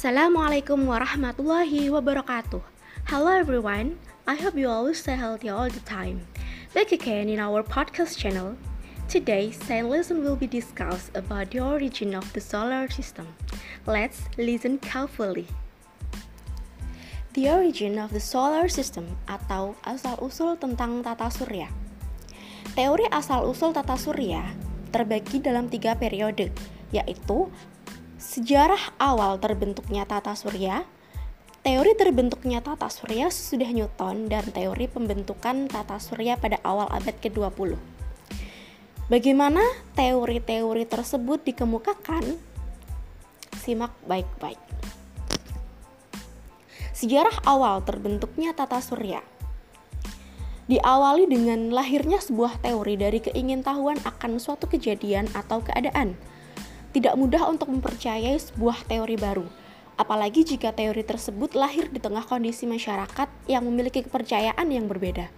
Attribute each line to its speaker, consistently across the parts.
Speaker 1: Assalamualaikum warahmatullahi wabarakatuh. Hello everyone. I hope you all stay healthy all the time. Back again in our podcast channel. Today, science lesson will be discussed about the origin of the solar system. Let's listen carefully. The origin of the solar system atau asal-usul tentang tata surya. Teori asal-usul tata surya terbagi dalam tiga periode, yaitu sejarah awal terbentuknya tata surya, teori terbentuknya tata surya sesudah Newton, dan teori pembentukan tata surya pada awal abad ke-20. Bagaimana teori-teori tersebut dikemukakan? Simak baik-baik. Sejarah awal terbentuknya tata surya diawali dengan lahirnya sebuah teori dari keingintahuan akan suatu kejadian atau keadaan. Tidak mudah untuk mempercayai sebuah teori baru, apalagi jika teori tersebut lahir di tengah kondisi masyarakat yang memiliki kepercayaan yang berbeda.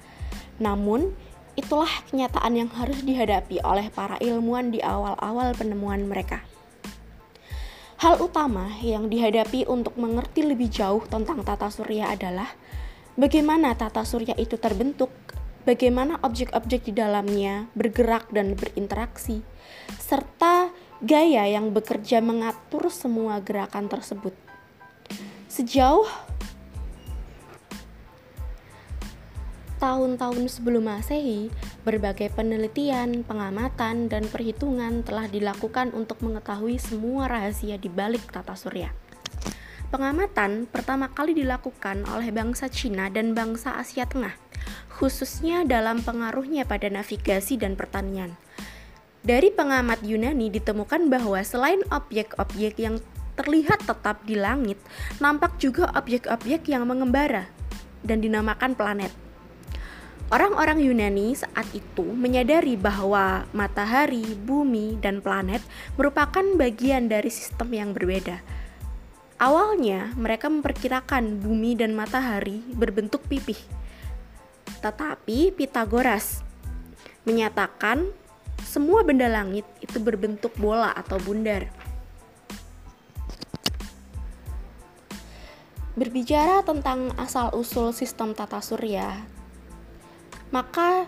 Speaker 1: Namun, itulah kenyataan yang harus dihadapi oleh para ilmuwan di awal-awal penemuan mereka. Hal utama yang dihadapi untuk mengerti lebih jauh tentang tata surya adalah bagaimana tata surya itu terbentuk, bagaimana objek-objek di dalamnya bergerak dan berinteraksi, serta gaya yang bekerja mengatur semua gerakan tersebut. Sejauh tahun-tahun sebelum Masehi, berbagai penelitian, pengamatan, dan perhitungan telah dilakukan untuk mengetahui semua rahasia di balik tata surya. Pengamatan pertama kali dilakukan oleh bangsa Cina dan bangsa Asia Tengah, khususnya dalam pengaruhnya pada navigasi dan pertanian. Dari pengamat Yunani ditemukan bahwa selain objek-objek yang terlihat tetap di langit, nampak juga objek-objek yang mengembara dan dinamakan planet. Orang-orang Yunani saat itu menyadari bahwa matahari, bumi, dan planet merupakan bagian dari sistem yang berbeda Awalnya, mereka memperkirakan bumi dan matahari berbentuk pipih. Tetapi Pitagoras menyatakan semua benda langit itu berbentuk bola atau bundar. Berbicara tentang asal-usul sistem tata surya, maka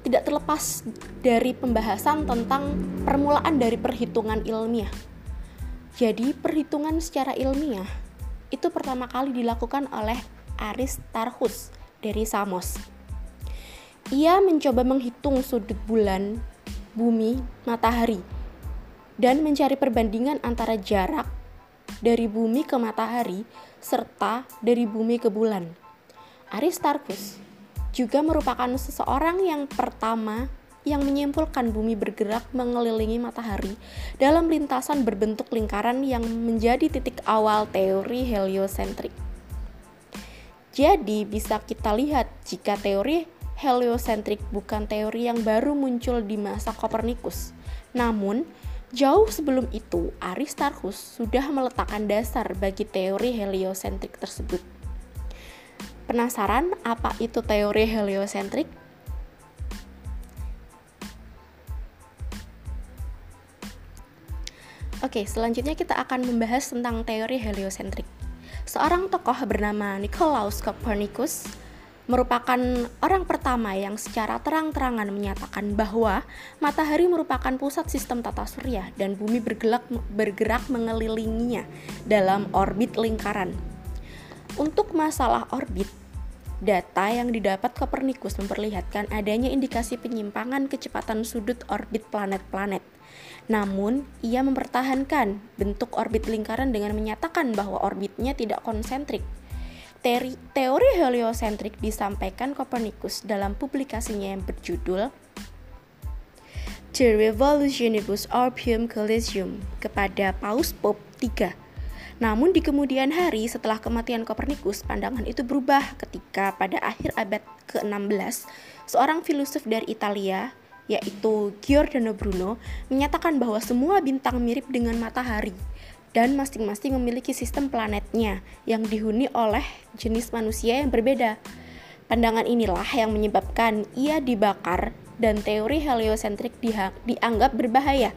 Speaker 1: tidak terlepas dari pembahasan tentang permulaan dari perhitungan ilmiah jadi perhitungan secara ilmiah itu pertama kali dilakukan oleh Aristarchus dari Samos. Ia mencoba menghitung sudut bulan, bumi, matahari, dan mencari perbandingan antara jarak dari bumi ke matahari serta dari bumi ke bulan. Aristarchus juga merupakan seseorang yang pertama yang menyimpulkan bumi bergerak mengelilingi matahari dalam lintasan berbentuk lingkaran yang menjadi titik awal teori heliosentrik. Jadi bisa kita lihat jika teori heliosentrik bukan teori yang baru muncul di masa Kopernikus. Namun, jauh sebelum itu Aristarchus sudah meletakkan dasar bagi teori heliosentrik tersebut. Penasaran apa itu teori heliosentrik? Oke, selanjutnya kita akan membahas tentang teori heliosentrik. Seorang tokoh bernama Nicolaus Copernicus merupakan orang pertama yang secara terang-terangan menyatakan bahwa matahari merupakan pusat sistem tata surya dan bumi bergerak, bergerak mengelilinginya dalam orbit lingkaran. Untuk masalah orbit, data yang didapat Copernicus memperlihatkan adanya indikasi penyimpangan kecepatan sudut orbit planet-planet namun, ia mempertahankan bentuk orbit lingkaran dengan menyatakan bahwa orbitnya tidak konsentrik. Teori, teori heliosentrik disampaikan Copernicus dalam publikasinya yang berjudul The Revolutionibus Orbium Collegium kepada Paus Pope III. Namun di kemudian hari setelah kematian Copernicus, pandangan itu berubah ketika pada akhir abad ke-16, seorang filosof dari Italia, yaitu Giordano Bruno, menyatakan bahwa semua bintang mirip dengan matahari dan masing-masing memiliki sistem planetnya yang dihuni oleh jenis manusia yang berbeda. Pandangan inilah yang menyebabkan ia dibakar dan teori heliosentrik dianggap berbahaya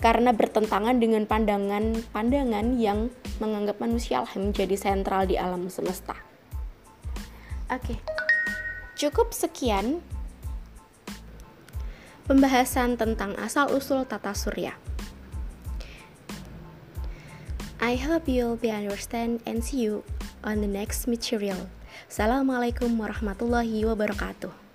Speaker 1: karena bertentangan dengan pandangan-pandangan yang menganggap manusia lah menjadi sentral di alam semesta. Oke, cukup sekian pembahasan tentang asal-usul tata surya. I hope you'll be understand and see you on the next material. Assalamualaikum warahmatullahi wabarakatuh.